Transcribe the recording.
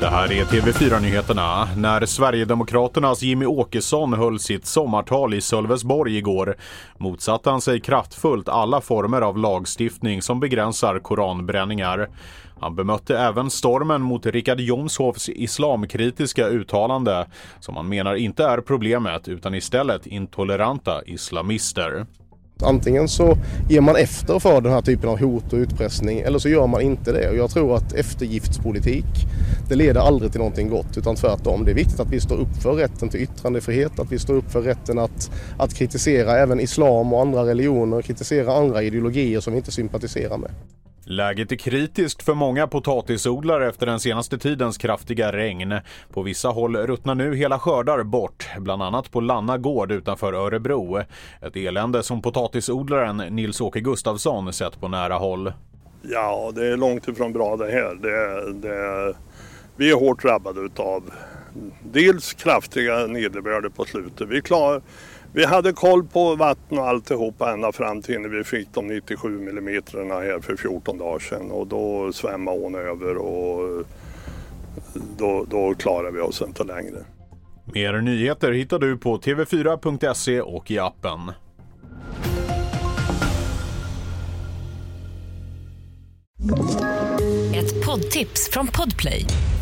Det här är TV4-nyheterna. När Sverigedemokraternas Jimmy Åkesson höll sitt sommartal i Sölvesborg igår motsatte han sig kraftfullt alla former av lagstiftning som begränsar koranbränningar. Han bemötte även stormen mot Richard Jomshofs islamkritiska uttalande som han menar inte är problemet utan istället intoleranta islamister. Antingen så ger man efter för den här typen av hot och utpressning eller så gör man inte det. Och jag tror att eftergiftspolitik det leder aldrig till någonting gott utan tvärtom. Det är viktigt att vi står upp för rätten till yttrandefrihet, att vi står upp för rätten att, att kritisera även islam och andra religioner, kritisera andra ideologier som vi inte sympatiserar med. Läget är kritiskt för många potatisodlare efter den senaste tidens kraftiga regn. På vissa håll ruttnar nu hela skördar bort, bland annat på Lanna gård utanför Örebro. Ett elände som potatisodlaren Nils-Åke Gustafsson sett på nära håll. Ja, det är långt ifrån bra det här. Det, det, vi är hårt drabbade utav dels kraftiga nederbörder på slutet. Vi klar, vi hade koll på vatten och alltihopa ända fram till när vi fick de 97 millimeterna här för 14 dagar sedan och då svämmade ån över och då, då klarar vi oss inte längre. Mer nyheter hittar du på tv4.se och i appen. Ett poddtips från Podplay.